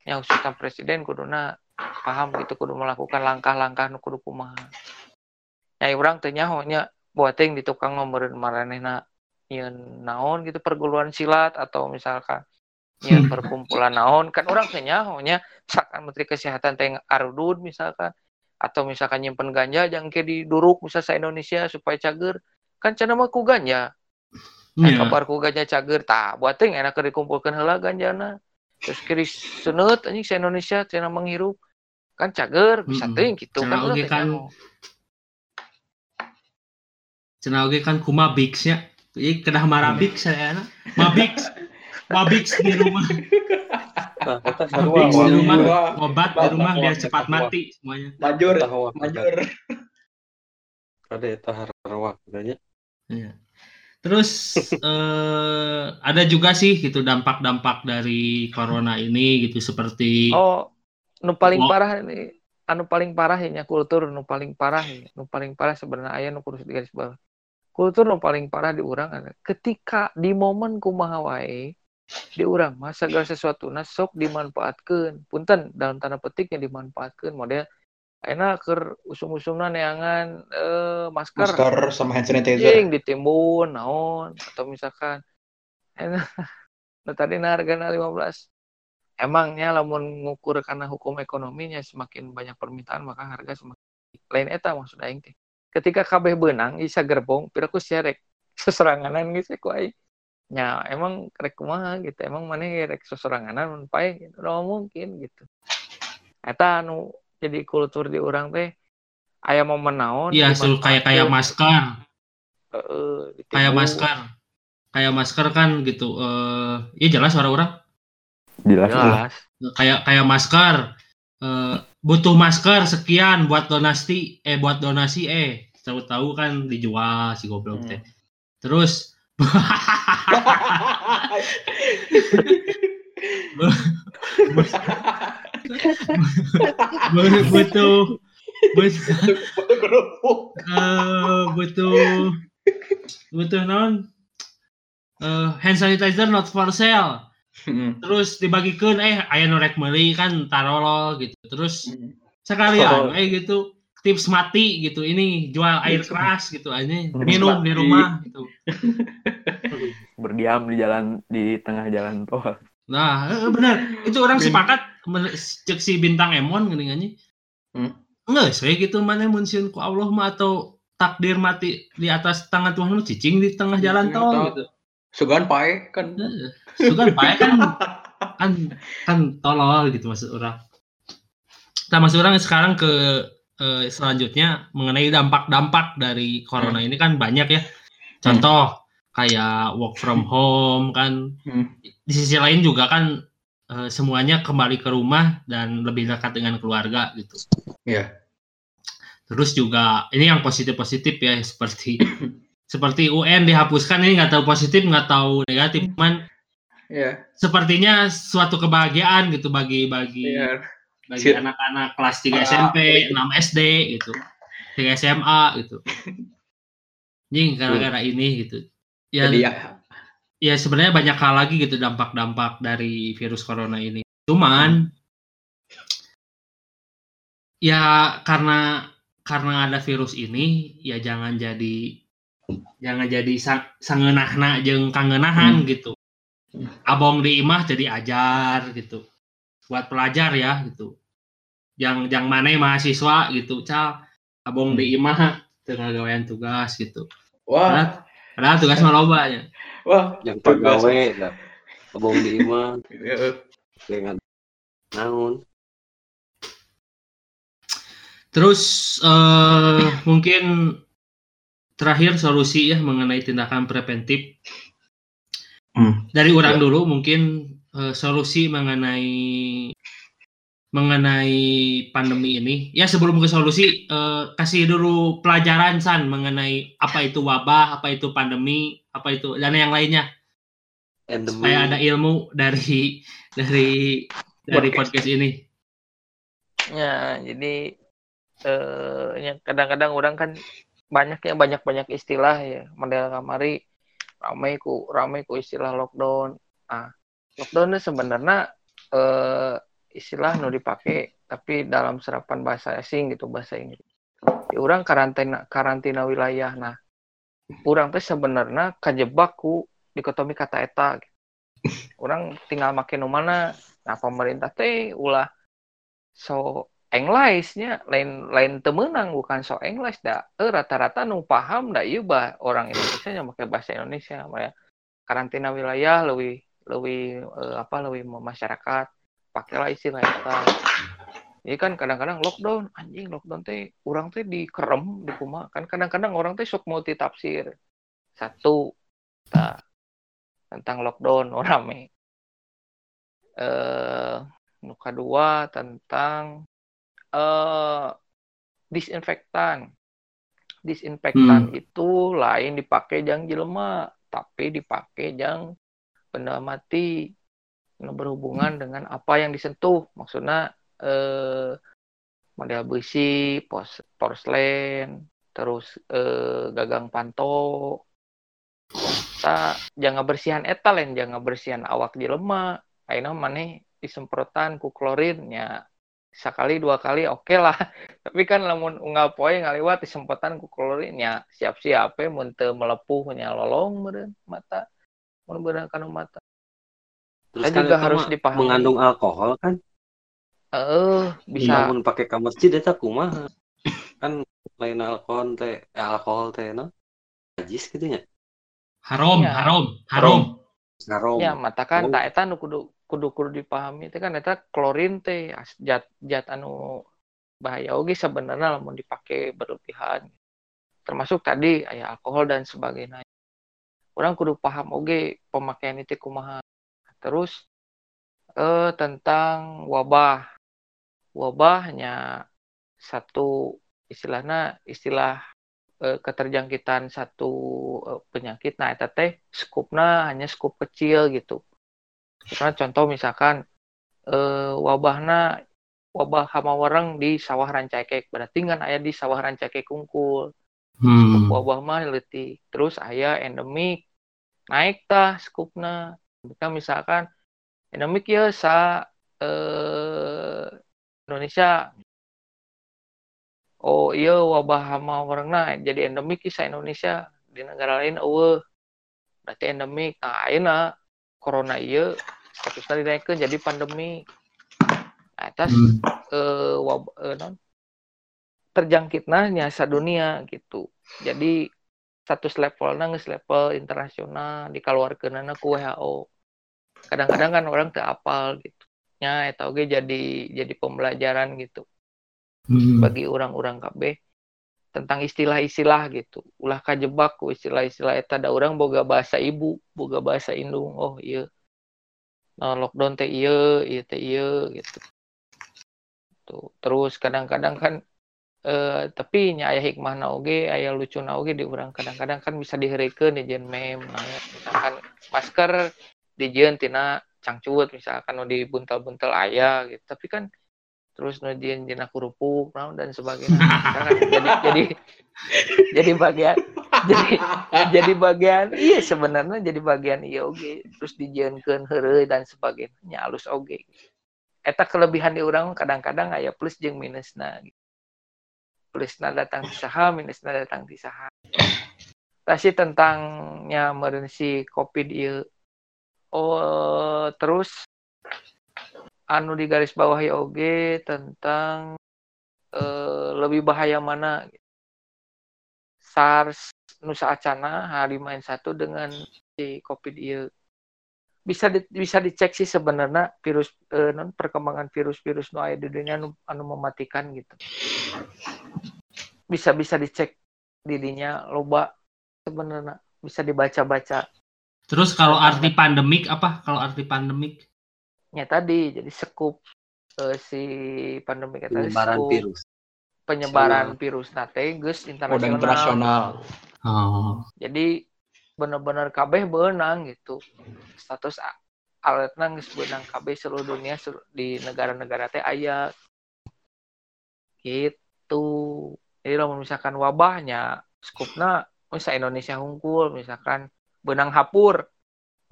F: yang khususnya presiden kuduna paham gitu kudu melakukan langkah-langkah nu kudu kumaha. Nyai urang teh nyaho nya buat teh di tukang ngomeureun maranehna nyeun naon gitu perguruan silat atau misalkan nyeun perkumpulan naon. Kan urang teh nyaho nya misalkan menteri kesehatan teh arudud misalkan atau misalkan nyimpen ganja jangan ke diduruk misal sa Indonesia supaya cager. Kan cenah mah ku ganja
B: Iya.
F: kabar ku ganja cager tah buat enak dikumpulkan heula ganjana. Terus kiri seneut anjing sa Indonesia cenah menghirup kan cager bisa
B: Mm-mm.
F: teh gitu
B: Cenah
F: kan urang
B: oge kan cenah oge kan kuma bigsnya Ih, kedah marabik saya mabix mabix di rumah.
C: Nah, eta
B: mabix
C: sarua
B: di rumah obat di rumah biar cepat mati semuanya.
E: Majur, majur.
C: Ada eta harwa kayaknya.
B: Iya. Terus eh, ada juga sih gitu dampak-dampak dari corona ini gitu seperti
F: oh nu paling parah ini anu paling parah ya kultur nu paling parah ya nu paling parah sebenarnya aya nu kudu digaris bawah kultur nu paling parah di urang ketika di momen kumaha wae di urang mah segala sesuatu sok dimanfaatkeun. Punten dalam tanda petiknya dimanfaatkeun model ayeuna keur usum-usumna neangan eh, masker,
E: Masker sama hand sanitizer.
F: anjing ditimbun naon atau misalkan. Enak. Nu tadi na hargana 15 emangnya lamun ngukur karena hukum ekonominya semakin banyak permintaan maka harga semakin lain eta maksud aing teh. Ketika kabeh benang isa gerbong piraku serek. Seseranganan geus ku aing. Nya emang rek kumaha gitu emang mana rek seseranganan mun pae gitu. Mungkin gitu. Eta anu jadi kultur di orang teh aya momen naon
B: Iya, sul kayak kayak masker,
F: Heeh,
B: kayak masker, kayak masker kan gitu. Eh, iya jelas suara orang.
D: Jelas jelas.
B: Kayak kayak masker. Eh, butuh masker sekian buat donasi, eh buat donasi, eh tahu-tahu kan dijual si goblok teh. Terus butuh butuh butuh eh, butuh butuh non? Eh, hand sanitizer not for sale.
E: Hmm.
B: terus dibagikan eh aya nu rek meuli kan tarolo gitu. Terus sekalian eh gitu. Tips mati gitu. Ini jual air keras gitu. Aja minum di rumah gitu.
D: Berdiam di jalan di tengah jalan tol.
B: Nah, eh, benar. Itu orang sepakat cek si bintang Emon geuningannya.
E: Hmm.
B: Enggak, saya gitu mana mun sieun ku Allah mah atau takdir mati di atas tangan Tuhan lu cicing di tengah jalan
E: Iya,
B: tol.
E: Sugan pae kan.
B: Heeh. Sugan pae kan kan kan tolol gitu maksud orang. Nah, maksud orang sekarang ke eh, selanjutnya mengenai dampak-dampak dari corona ini kan banyak ya. Contoh kayak work from home kan.
E: Hmm.
B: Di sisi lain juga kan eh, semuanya kembali ke rumah dan lebih dekat dengan keluarga gitu.
E: Iya.
B: Terus juga ini yang positif-positif ya seperti seperti UN dihapuskan ini nggak tahu positif nggak tahu negatif, cuman
E: Iya.
B: sepertinya suatu kebahagiaan gitu bagi bagi
E: Iya.
B: bagi anak-anak kelas 3
E: Ah,
B: SMP,
E: iya.
B: 6 SD gitu. 3 SMA gitu. Ini gara-gara ini gitu. Ya,
E: Jadi ya
B: ya sebenarnya banyak hal lagi gitu dampak-dampak dari virus corona ini. Cuman ya karena karena ada virus ini ya jangan jadi jangan jadi sang, sangeunahna jeung kangenahan gitu. Abong di imah jadi ajar gitu. Buat pelajar ya gitu. Yang yang mana mahasiswa gitu, cal abong di imah tengah gawean tugas gitu.
E: wah,
B: Padahal, padahal tugas mah loba ya.
E: Wah.
C: yang pegawai dah abong di imah
E: Iya.
C: dengan naon
B: Terus eh, mungkin terakhir solusi ya mengenai tindakan preventif
E: Hmm.
B: dari orang
E: Ya.
B: dulu mungkin eh, solusi mengenai mengenai pandemi ini. Ya sebelum ke solusi eh, kasih dulu pelajaran san mengenai apa itu wabah apa itu pandemi apa itu dan yang lainnya.
C: Endemi
B: supaya ada ilmu dari dari dari podcast. ini.
F: Ya, jadi eh ya kadang-kadang orang kan banyak ya banyak-banyak istilah ya. Model kamari ramai ku ramai ku istilah lockdown. Ah, lockdown itu sebenarnya eh istilah nu dipakai tapi dalam serapan bahasa asing gitu bahasa Inggris. Di orang karantina karantina wilayah. Nah, orang teh sebenarnya kajebak ku dikotomi kata eta. gitu. Orang tinggal makin nu mana. Nah, pemerintah teh ulah so English-nya lain lain temenang bukan so English dah eh, rata-rata nu paham dah iya bah orang Indonesia yang pakai bahasa Indonesia ya karantina wilayah lebih lebih eh, apa lebih masyarakat pakailah istilah itu ini kan kadang-kadang lockdown. Anjing lockdown teh orang teh dikerem di rumah. Kan kadang-kadang orang teh sok multi tafsir satu nah, tentang lockdown orang me eh nu kedua tentang eh disinfektan. Disinfektan itu lain dipakai jang jelema, tapi dipakai jang benda mati berhubungan dengan apa yang disentuh. Maksudnya eh model besi, pos, porselen, terus eh, gagang panto. Kita jangan bersihan eta lain, jangan bersihan awak jelema. Aina maneh disemprotan ku klorin ya sekali dua kali oke lah tapi kan lamun unggal poe ngaliwat disemprotan ku klorin ya siap-siap we mun teu melepuh nya lolong meureun mata mun mata
C: terus
F: Saya
C: kan
F: juga harus
C: mah
F: dipahami.
C: mengandung alkohol kan?
F: Eh bisa.
C: Namun pakai ke masjid eta kumaha? Kan lain alkohol teh eh, alkohol teh no? Najis gitu nya.
B: Haram
F: Iya.
B: haram haram.
C: Ngarom
F: ya mata kan
C: Oh.
F: tak eta nu kudu kudu kudu dipahami teh kan eta klorin teh zat zat anu bahaya oge sebenarnya lamun dipake berlebihan. Termasuk tadi aya alkohol dan sebagainya. Orang kudu paham oge pemakaian itu kumaha terus eh tentang wabah. Wabahnya satu istilahnya istilah eh, keterjangkitan satu eh, penyakit. Nah eta teh skupna hanya skup kecil gitu. Misalnya contoh misalkan eh, wabahna wabah hama wareng di sawah rancakek berarti kan aya di sawah rancakek kungkul.
B: Hmm.
F: wabah mah terus aya endemik. Naik tah skupna Jika misalkan endemik ya sa eh, Indonesia. Oh iya wabah hama warengna jadi endemik sa Indonesia. Di negara lain eueuh berarti endemik. Nah ayeuna corona ieu statusnya dinaikkeun jadi pandemi. Eta
B: Hmm.
F: eh, wab, eh, non, terjangkitna nyasa dunia gitu. Jadi status levelna geus level internasional dikeluarkeunana ku WHO kadang-kadang kan orang teu apal gitu. Nya eta oge jadi jadi pembelajaran gitu.
B: Hmm.
F: bagi orang-orang KB tentang istilah-istilah gitu. Ulah kajebak ku istilah-istilah eta. Da orang boga bahasa ibu boga bahasa indung oh iya. Nah, lockdown teh iya iya teh iya gitu. Tuh terus kadang-kadang kan eh, tapi nya aya hikmah oge aya lucu oge di urang kadang-kadang kan bisa diheureukeun di meme. Nah, misalkan masker dijieun tina cangcut misalkan nu dibuntel-buntel aya gitu. Tapi kan terus nujian jena kerupuk dan sebagainya. Misalkan jadi jadi jadi bagian jadi jadi bagian iya sebenarnya jadi bagian iya oge. Terus dijieunkeun heureuy dan sebagainya halus oge. Eta kelebihan di urang kadang-kadang aya plus jeung minusna. gitu. Plusna datang di saha minusna datang di saha Tasi tentangnya meureun si covid ieu oh terus anu di garis bawahi oge tentang eh, lebih bahaya mana? SARS Nusa Acana H5N1 dengan si COVID ieu bisa di, bisa dicek sih sebenarnya virus eh, non perkembangan virus-virus nu aya di dunia anu, anu mematikan gitu bisa bisa dicek didinya loba sebenarnya bisa dibaca-baca
B: Terus kalau arti pandemik apa? Kalau arti pandemik?
F: nya tadi jadi sekup eh, si pandemi tadi
C: penyebaran
F: sekup
C: virus
F: penyebaran virus nate geus internasional
E: internasional.
B: Oh.
F: jadi bener-bener kabeh benang gitu. Status a- alertna geus benang kabeh seluruh dunia selu- di negara-negara teh aya. Gitu. Jadi kalau misalkan wabahnya skupna misal Indonesia hungkul misalkan benang hapur.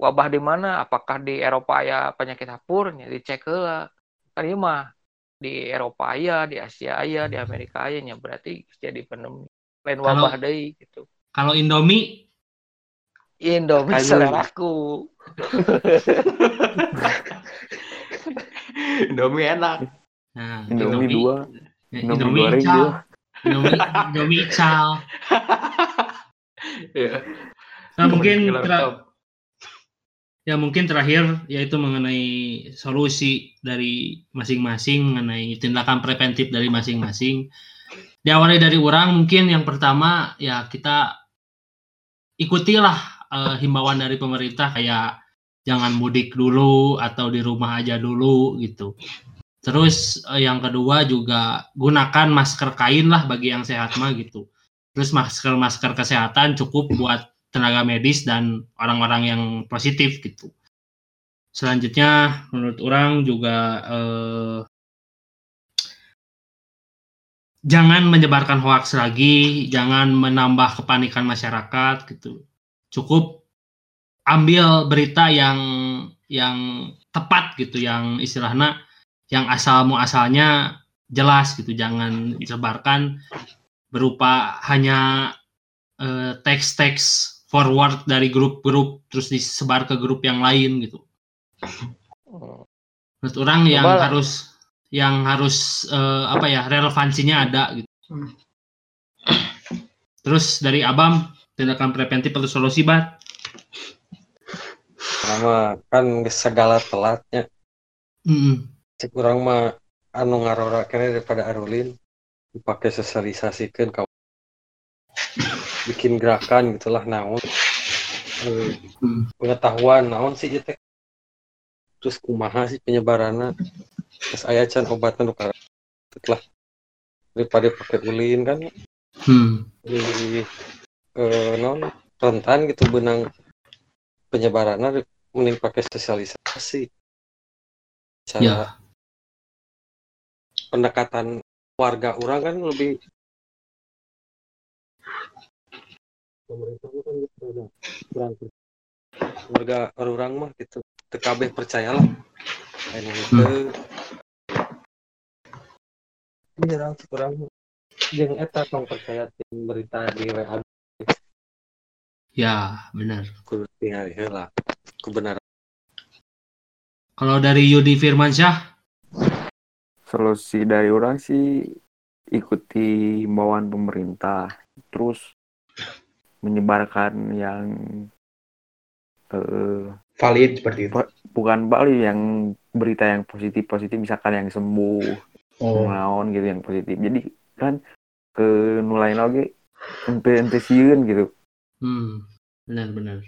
F: Wabah di mana? Apakah di Eropa aya penyakit hapurnya dicek heula. Kan mah di Eropa aya di Asia aya di Amerika nya berarti jadi pandemi. Lain wabah deui gitu.
B: Kalau Indomie
F: Indomie
C: Kayu.
F: seleraku.
E: Indomie enak.
B: Nah,
D: Indomie dua,
B: Ya,
D: Indomie
B: Indomie
D: goreng
B: Ical.
D: dua.
B: Indomie, Indomie Ical.
E: Iya.
B: Nah, mungkin ya mungkin terakhir yaitu mengenai solusi dari masing-masing mengenai tindakan preventif dari masing-masing. Diawali dari orang mungkin yang pertama ya kita ikutilah eh, himbauan dari pemerintah kayak jangan mudik dulu atau di rumah aja dulu gitu. Terus eh, yang kedua juga gunakan masker kain lah bagi yang sehat mah gitu. Terus masker-masker kesehatan cukup buat tenaga medis dan orang-orang yang positif gitu. Selanjutnya menurut orang juga eh, jangan menyebarkan hoax lagi, jangan menambah kepanikan masyarakat gitu. Cukup ambil berita yang yang tepat gitu, yang istilahnya yang asal muasalnya jelas gitu, jangan disebarkan berupa hanya eh, teks-teks forward dari grup-grup terus disebar ke grup yang lain gitu. Menurut orang yang
F: Coba
B: harus yang harus eh, apa ya relevansinya ada gitu.
E: Hmm.
B: Terus dari Abam tindakan preventif atau solusi bat?
C: Karena kan segala telatnya
B: Mm-mm.
C: cek orang mah anu ngarora kene daripada arulin dipakai sosialisasikan kau bikin gerakan gitulah naon Eh,
B: Hmm.
C: pengetahuan naon sih itu terus kumaha sih penyebarannya terus aya can obatnya nu ka- setelah daripada pakai ulin kan
B: Hmm.
C: Eh, non rentan gitu benang penyebarannya mending pakai sosialisasi. Cara
B: Ya.
C: pendekatan warga orang kan lebih pemerintah kan gitu ada kurang warga orang mah gitu. TKB percayalah. Lain gitu ini orang kurang yang eta tong percaya tim berita di WA
B: Ya, benar.
C: tingali heula kebenaran.
B: Kalau dari Yudi Firmansyah,
D: Solusi dari orang sih ikuti himbauan pemerintah, terus menyebarkan yang eh,
E: Valid seperti itu.
D: bukan Bali yang berita yang positif positif misalkan yang sembuh
E: Oh,
D: naon gitu yang positif. Jadi kan ke nulain lagi ente ente gitu
B: hmm, benar-benar.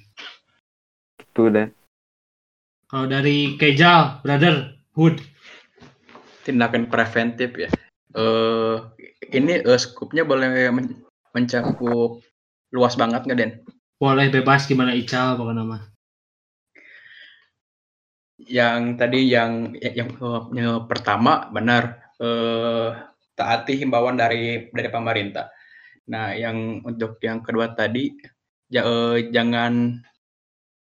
D: gitu deh
B: Kalau dari Kejal, brother, Hood,
E: tindakan preventif ya. Eh ini eh, skupnya boleh men- mencakup luas banget nggak Den?
B: boleh bebas gimana Ical pokoknya nama.
E: Yang tadi yang yang, yang, yang pertama benar eh, taati himbauan dari dari pemerintah. Nah, yang untuk yang kedua tadi ja- eh, jangan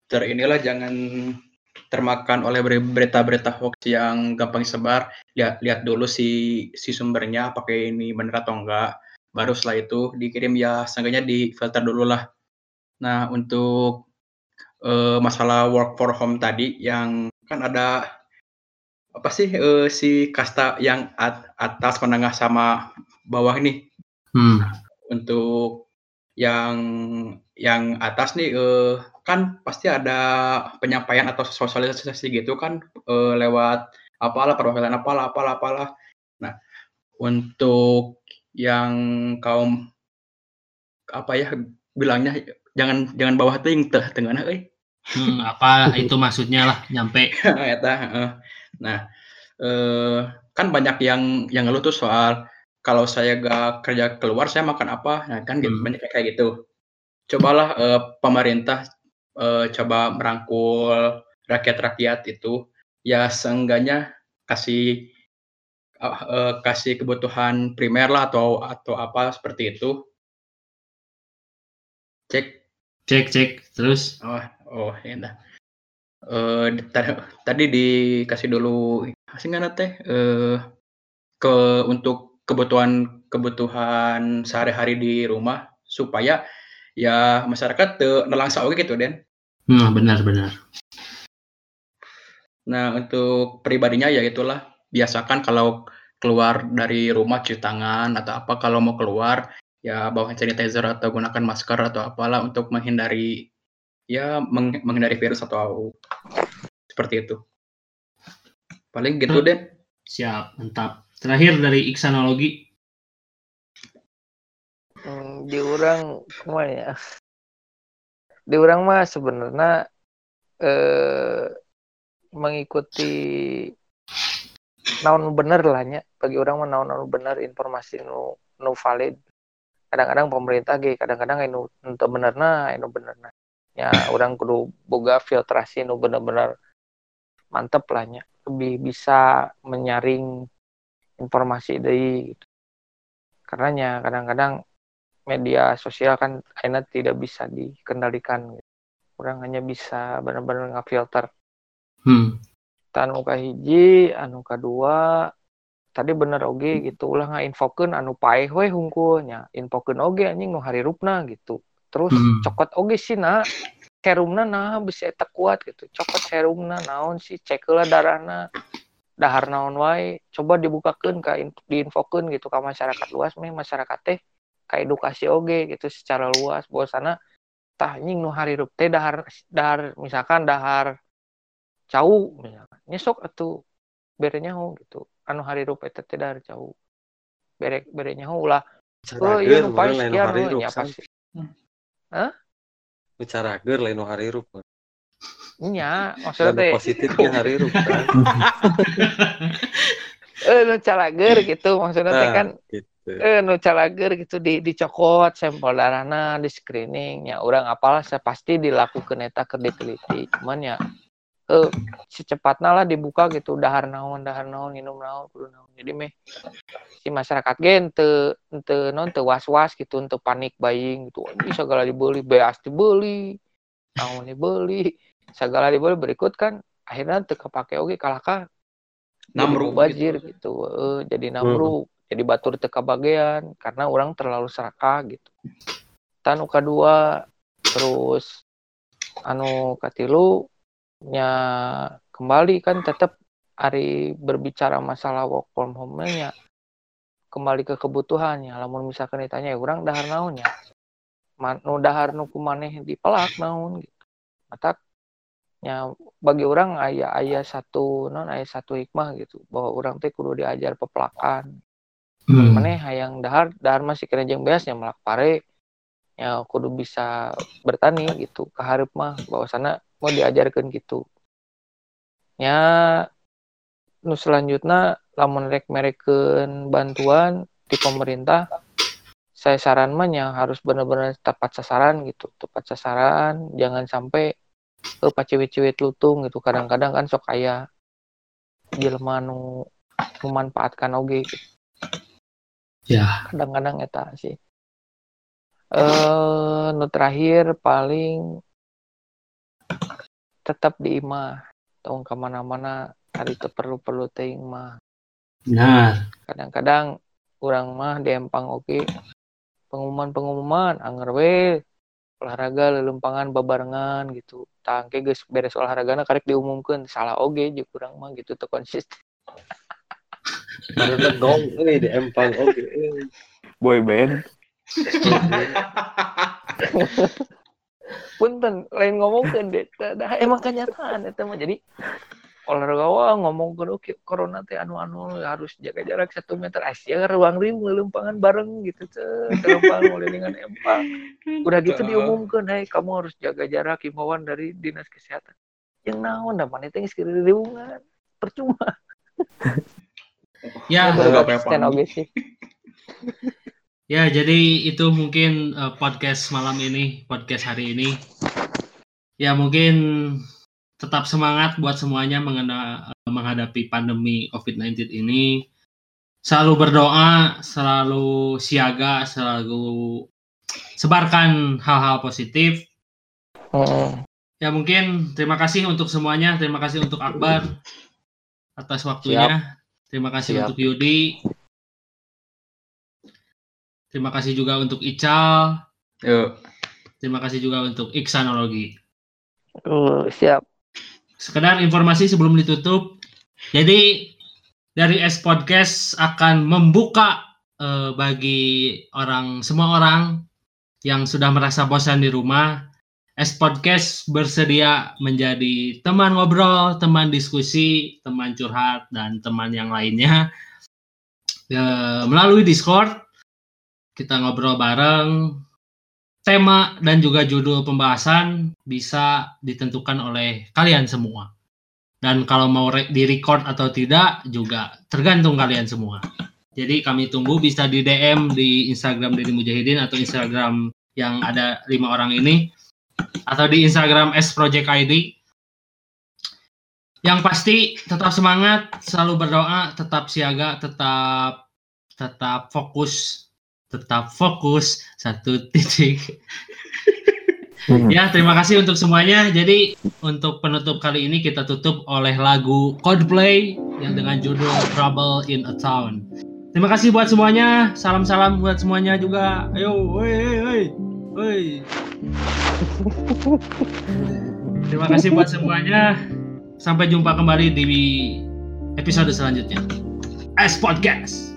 E: ter inilah jangan termakan oleh beri- berita-berita hoax yang gampang sebar. Lihat lihat dulu si si sumbernya pakai ini benar atau enggak. Baru setelah itu dikirim ya seenggaknya di filter dulu lah. Nah, untuk eh, masalah work for home tadi yang kan ada apa sih eh, si kasta yang at- atas menengah sama bawah nih
B: Hmm,
E: untuk yang yang atas nih eh, kan pasti ada penyampaian atau sosialisasi gitu kan eh, lewat apalah perwakilan apalah apalah apalah. Nah, untuk yang kaum apa ya bilangnya jangan jangan bawah ting teh tengahna euy.
B: hmm, apa itu maksudnya lah nyampe.
E: Eta, heeh. Nah, eh, kan banyak yang yang ngeluh tuh soal kalau saya gak kerja keluar saya makan apa? Nah, kan gitu,
B: Hmm.
E: banyak kayak gitu. Cobalah eh, pemerintah eh, coba merangkul rakyat-rakyat itu ya seenggaknya kasih eh, eh, kasih kebutuhan primer lah atau atau apa seperti itu. Cek
B: Cek cek terus.
E: Oh, oh ya dah. Ta- tadi dikasih dulu asingana teh eh ke untuk kebutuhan kebutuhan sehari-hari di rumah supaya ya masyarakat nelangsa oge gitu Den.
B: Hmm, benar-benar.
E: Nah, untuk pribadinya ya itulah biasakan kalau keluar dari rumah cuci tangan atau apa kalau mau keluar ya bawa hand sanitizer atau gunakan masker atau apalah untuk menghindari ya meng- menghindari virus atau seperti itu. Paling gitu deh.
B: Siap, mantap. Terakhir dari Iksanologi.
F: Hmm, di orang ya? Di orang mah sebenarnya eh, mengikuti naon bener lah nya. Bagi orang mah naon bener informasi nu nu valid. Kadang-kadang pemerintah ge kadang-kadang anu ente benerna, anu benerna. Ya orang kudu boga filtrasi nu bener-bener mantep lah nya. Lebih bisa menyaring informasi dari gitu. Karena nya kadang-kadang media sosial kan akhirnya tidak bisa dikendalikan gitu. Orang hanya bisa benar-benar ngafilter.
B: Hmm,
F: Anu hiji, anu kedua, tadi bener oge gitu ulah ngainfokeun anu paeh we hungkulnya. Infokeun oge anjing nu harirupna gitu. Terus
B: Hmm.
F: cokot oge sih na serumna nah bisa eta kuat gitu. Cokot serumna naon sih cek heula darahna dahar naon wae coba dibukakeun ka in- diinfokeun gitu ka masyarakat luas meh masyarakat teh ka edukasi oge gitu secara luas bahwasana tah anjing nu harirup teh dahar dahar misalkan dahar cau misalkan nyesok atuh bere nyaho gitu. Anu harirup eta teh dahar cau bere bere nyaho ulah oh iya nu
C: lain
F: sekian nya pasti
C: bicara ger lain hari
F: nya maksudnya teh.
C: positifnya hari rup kan.
F: Eh nu calager gitu maksudnya teh
C: Nah,
F: kan.
C: gitu.
F: Eh nu calager gitu di dicokot sampel darahna di screening. Ya orang apalah saya pasti dilakukan eta keur diteliti. Cuman ya eh secepatnya lah dibuka gitu dahar naon dahar naon minum naon kudu naon. Jadi meh si masyarakat gen ente ente non teu was was gitu ente panik buying gitu. Ini segala dibeli beas dibeli naon dibeli segala dibeli berikut kan akhirnya teu kepake oge kalahkah?
E: Namruk
F: banjir gitu, Eh, jadi namruk. Jadi batur teka bagian karena orang terlalu serakah gitu. Tan nu kedua terus anu katilu nya kembali kan tetap hari berbicara masalah work from home-nya kembali ke kebutuhannya. Lamun misalkan ditanya ya orang dahar naonnya man, nu dahar nu kumaneh dipelak naon? Gitu. Mata ya bagi orang ayah ayah satu non ayah satu hikmah gitu. Bahwa orang teh kudu diajar pepelakan.
B: Hmm.
F: maneh hayang dahar dahar masih kena jeung beasnya melak pare ya kudu bisa bertani gitu keharap mah. Bahwa sana mau diajarkan gitu. Ya nu selanjutnya lamun rek merekeun bantuan di pemerintah saya saran mah yang harus benar-benar tepat sasaran gitu. Tepat sasaran jangan sampai ke paciwit-ciwit lutung gitu kadang-kadang kan sok aya jelema nu memanfaatkan oge. Gitu.
B: Ya,
F: kadang-kadang eta sih. Eh nu terakhir paling tetap di imah. Tong ke mana-mana hari itu perlu-perlu ting mah
B: benar.
F: kadang-kadang kurang mah di empang oke pengumuman-pengumuman anger we olahraga lelempangan babarengan gitu. Tangke geus beres olahraga karek diumumkan salah oge jeung kurang mah gitu tuh konsisten.
C: Karena dong, eh di empang oke. eh.
D: boy band.
F: Punten lain ngomongkeun deh. Dah emang kenyataan eta mah. Jadi olahraga wah ngomongkeun oke corona teh anu-anu harus jaga jarak satu meter. Asia ruang rim lelempangan bareng gitu teh lelempangan ngelilingan empang udah gitu diumumkan hey kamu harus jaga jarak himbauan dari dinas kesehatan. Yang naon dah mana geus kiri riungan percuma.
B: Ya,
F: sih?
B: Ya jadi itu mungkin eh, podcast malam ini, podcast hari ini. Ya mungkin tetap semangat buat semuanya mengena, eh, menghadapi pandemi COVID-19 ini. Selalu berdoa, selalu siaga, selalu sebarkan hal-hal positif.
F: Heeh.
B: Ya mungkin terima kasih untuk semuanya, terima kasih untuk Akbar atas waktunya. Terima kasih
F: Siap.
B: untuk Yudi. Terima kasih juga untuk Ical.
E: Yuk.
B: Terima kasih juga untuk Iksanologi.
F: Uh, siap
B: Sekedar informasi sebelum ditutup. Jadi dari S Podcast akan membuka eh, bagi orang semua orang yang sudah merasa bosan di rumah. S Podcast bersedia menjadi teman ngobrol, teman diskusi, teman curhat, dan teman yang lainnya. Eh, melalui Discord, kita ngobrol bareng. Tema dan juga judul pembahasan bisa ditentukan oleh kalian semua. Dan kalau mau re- di-record atau tidak juga tergantung kalian semua. Jadi kami tunggu bisa di DM di Instagram Deddy Mujahidin atau Instagram yang ada lima orang ini atau di Instagram S Project ID. Yang pasti tetap semangat, selalu berdoa, tetap siaga, tetap tetap fokus, tetap fokus satu titik. Ya, terima kasih untuk semuanya. Jadi, untuk penutup kali ini kita tutup oleh lagu Coldplay yang dengan judul Trouble in a Town. Terima kasih buat semuanya. Salam-salam buat semuanya juga. Ayo, woi, woi, woi. Woi. Terima kasih buat semuanya. Sampai jumpa kembali di episode selanjutnya. S Podcast.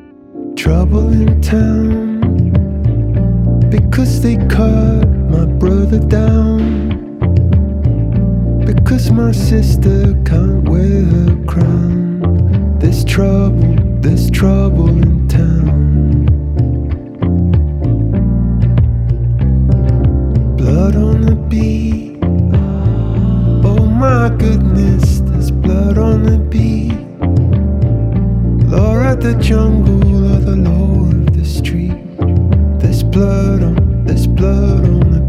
G: trouble in town because they cut my brother down. Because my sister can't wear her crown. There's trouble there's trouble in town. Blood on the beat. Oh my goodness there's blood on the beat. Law of the jungle or the law blood on, there's blood on the